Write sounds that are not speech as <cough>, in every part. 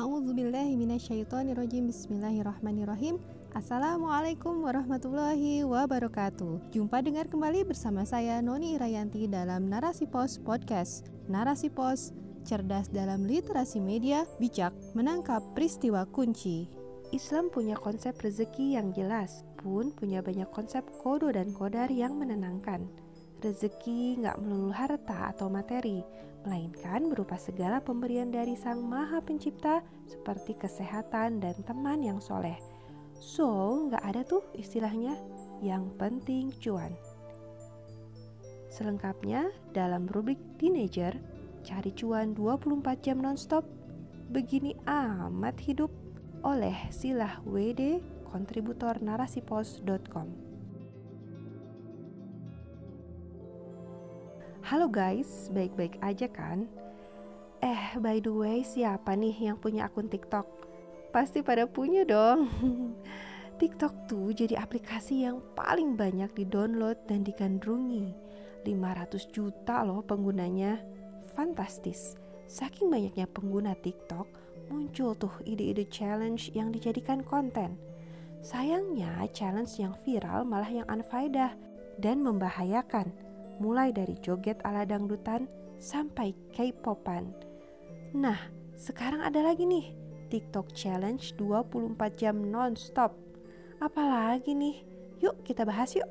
A'udzubillahiminasyaitonirrojim Bismillahirrahmanirrahim. Assalamualaikum warahmatullahi wabarakatuh. Jumpa dengar kembali bersama saya Noni Irayanti dalam Narasi Pos Podcast. Narasi Pos, cerdas dalam literasi media, bijak menangkap peristiwa kunci. Islam punya konsep rezeki yang jelas, pun punya banyak konsep kodo dan kodar yang menenangkan Rezeki nggak melulu harta atau materi, melainkan berupa segala pemberian dari Sang Maha Pencipta seperti kesehatan dan teman yang soleh. So, nggak ada tuh istilahnya yang penting cuan. Selengkapnya dalam rubrik teenager, cari cuan 24 jam nonstop, begini amat hidup oleh Silah WD, kontributor narasipos.com. Halo guys, baik-baik aja kan? Eh, by the way, siapa nih yang punya akun TikTok? Pasti pada punya dong. <laughs> TikTok tuh jadi aplikasi yang paling banyak di-download dan digandrungi. 500 juta loh penggunanya. Fantastis. Saking banyaknya pengguna TikTok, muncul tuh ide-ide challenge yang dijadikan konten. Sayangnya, challenge yang viral malah yang unfaedah dan membahayakan mulai dari joget ala dangdutan sampai K-popan. Nah, sekarang ada lagi nih, TikTok Challenge 24 jam non-stop. Apalagi nih? Yuk kita bahas yuk.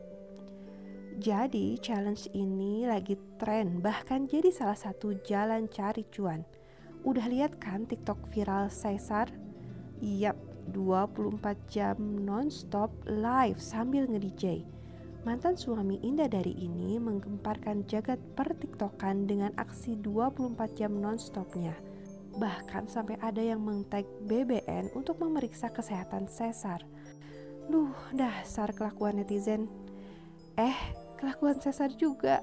Jadi challenge ini lagi tren bahkan jadi salah satu jalan cari cuan. Udah lihat kan TikTok viral Caesar? Yap, 24 jam non-stop live sambil nge-DJ Mantan suami Indah dari ini menggemparkan jagat pertiktokan dengan aksi 24 jam nonstopnya. Bahkan sampai ada yang mengtag BBN untuk memeriksa kesehatan Cesar. Duh, dasar kelakuan netizen. Eh, kelakuan Cesar juga.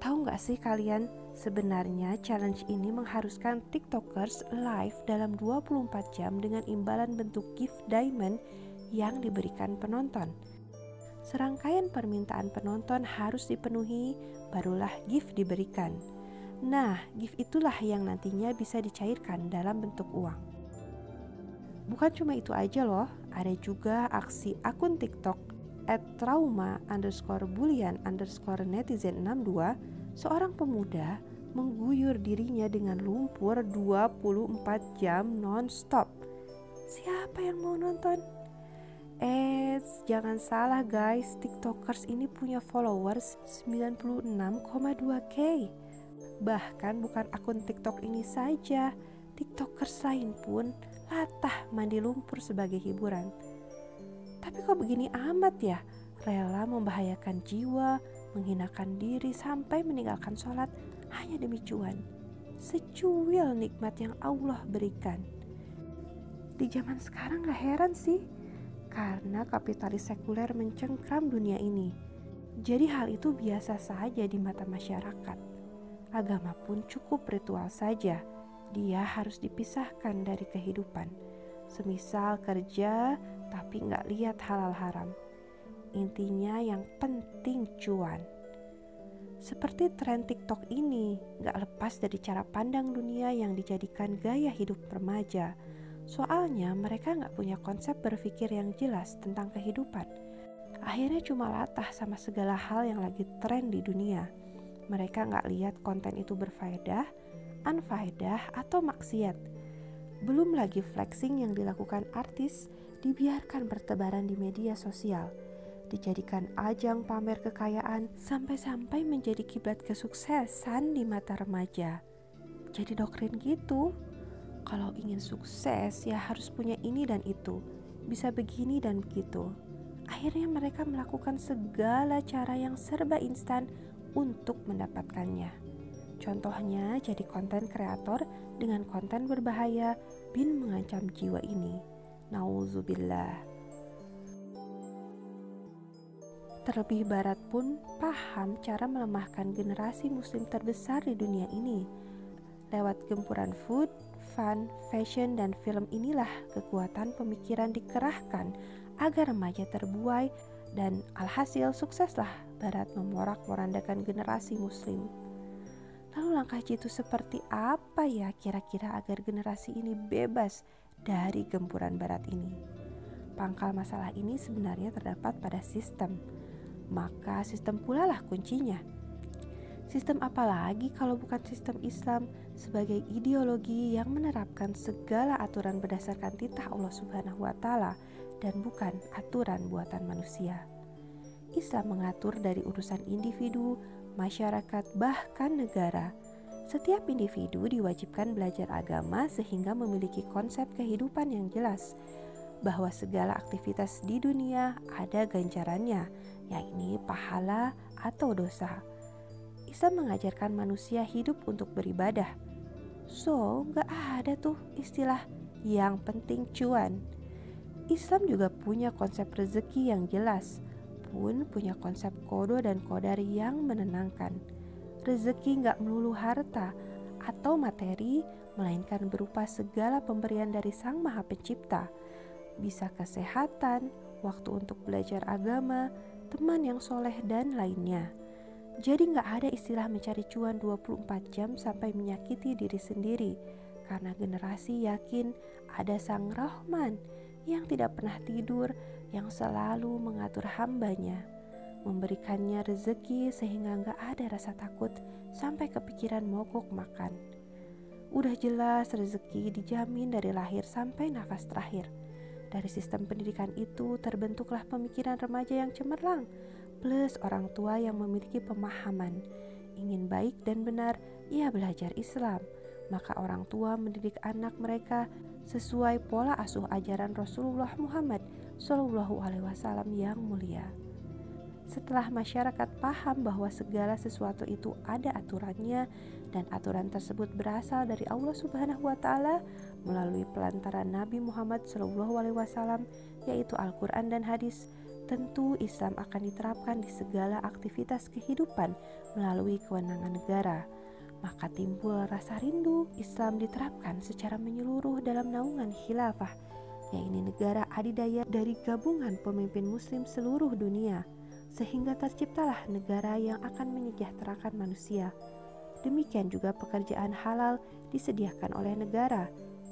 Tahu nggak sih kalian, sebenarnya challenge ini mengharuskan tiktokers live dalam 24 jam dengan imbalan bentuk gift diamond yang diberikan penonton serangkaian permintaan penonton harus dipenuhi, barulah gift diberikan. Nah, gift itulah yang nantinya bisa dicairkan dalam bentuk uang. Bukan cuma itu aja loh, ada juga aksi akun TikTok at trauma underscore bulian underscore netizen 62 seorang pemuda mengguyur dirinya dengan lumpur 24 jam non-stop. Siapa yang mau nonton? Eits, jangan salah guys, TikTokers ini punya followers 96,2k. Bahkan bukan akun TikTok ini saja, TikTokers lain pun latah mandi lumpur sebagai hiburan. Tapi kok begini amat ya? Rela membahayakan jiwa, menghinakan diri sampai meninggalkan sholat hanya demi cuan. Secuil nikmat yang Allah berikan. Di zaman sekarang gak heran sih karena kapitalis sekuler mencengkram dunia ini. Jadi hal itu biasa saja di mata masyarakat. Agama pun cukup ritual saja. Dia harus dipisahkan dari kehidupan. Semisal kerja tapi nggak lihat halal haram. Intinya yang penting cuan. Seperti tren TikTok ini, nggak lepas dari cara pandang dunia yang dijadikan gaya hidup remaja Soalnya mereka nggak punya konsep berpikir yang jelas tentang kehidupan. Akhirnya cuma latah sama segala hal yang lagi tren di dunia. Mereka nggak lihat konten itu berfaedah, unfaedah, atau maksiat. Belum lagi flexing yang dilakukan artis dibiarkan bertebaran di media sosial. Dijadikan ajang pamer kekayaan sampai-sampai menjadi kiblat kesuksesan di mata remaja. Jadi doktrin gitu kalau ingin sukses ya harus punya ini dan itu, bisa begini dan begitu. Akhirnya mereka melakukan segala cara yang serba instan untuk mendapatkannya. Contohnya jadi konten kreator dengan konten berbahaya bin mengancam jiwa ini. Nauzubillah. Terlebih barat pun paham cara melemahkan generasi muslim terbesar di dunia ini. Lewat gempuran food, fun, fashion, dan film inilah kekuatan pemikiran dikerahkan agar remaja terbuai dan alhasil sukseslah Barat memorak-morandakan generasi muslim. Lalu langkah jitu seperti apa ya kira-kira agar generasi ini bebas dari gempuran barat ini? Pangkal masalah ini sebenarnya terdapat pada sistem. Maka sistem pula lah kuncinya. Sistem apa lagi kalau bukan sistem Islam sebagai ideologi yang menerapkan segala aturan berdasarkan titah Allah Subhanahu wa taala dan bukan aturan buatan manusia. Islam mengatur dari urusan individu, masyarakat, bahkan negara. Setiap individu diwajibkan belajar agama sehingga memiliki konsep kehidupan yang jelas bahwa segala aktivitas di dunia ada ganjarannya, yakni pahala atau dosa. Islam mengajarkan manusia hidup untuk beribadah. So, gak ada tuh istilah yang penting cuan. Islam juga punya konsep rezeki yang jelas pun punya konsep kodo dan kodar yang menenangkan. Rezeki nggak melulu harta atau materi, melainkan berupa segala pemberian dari Sang Maha Pencipta. Bisa kesehatan, waktu untuk belajar agama, teman yang soleh, dan lainnya. Jadi nggak ada istilah mencari cuan 24 jam sampai menyakiti diri sendiri, karena generasi yakin ada Sang Rahman yang tidak pernah tidur yang selalu mengatur hambanya, memberikannya rezeki sehingga nggak ada rasa takut sampai kepikiran mogok makan. Udah jelas rezeki dijamin dari lahir sampai nafas terakhir. Dari sistem pendidikan itu terbentuklah pemikiran remaja yang cemerlang, plus orang tua yang memiliki pemahaman. Ingin baik dan benar, ia belajar Islam. Maka orang tua mendidik anak mereka sesuai pola asuh ajaran Rasulullah Muhammad Shallallahu Alaihi Wasallam yang mulia. Setelah masyarakat paham bahwa segala sesuatu itu ada aturannya dan aturan tersebut berasal dari Allah Subhanahu wa taala melalui pelantaran Nabi Muhammad Shallallahu alaihi wasallam yaitu Al-Qur'an dan hadis, tentu Islam akan diterapkan di segala aktivitas kehidupan melalui kewenangan negara. Maka timbul rasa rindu Islam diterapkan secara menyeluruh dalam naungan khilafah yakni negara adidaya dari gabungan pemimpin muslim seluruh dunia, sehingga terciptalah negara yang akan menyejahterakan manusia. Demikian juga pekerjaan halal disediakan oleh negara.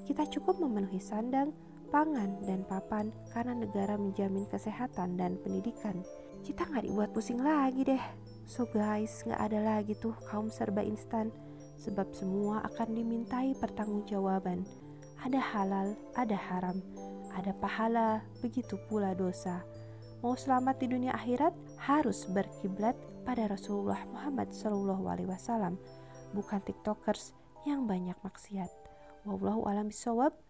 Kita cukup memenuhi sandang, pangan, dan papan karena negara menjamin kesehatan dan pendidikan. Kita nggak dibuat pusing lagi deh. So guys, nggak ada lagi tuh kaum serba instan, sebab semua akan dimintai pertanggungjawaban. Ada halal, ada haram, ada pahala, begitu pula dosa. Mau selamat di dunia akhirat harus berkiblat pada Rasulullah Muhammad SAW, bukan tiktokers yang banyak maksiat. Wallahu a'lam bishawab.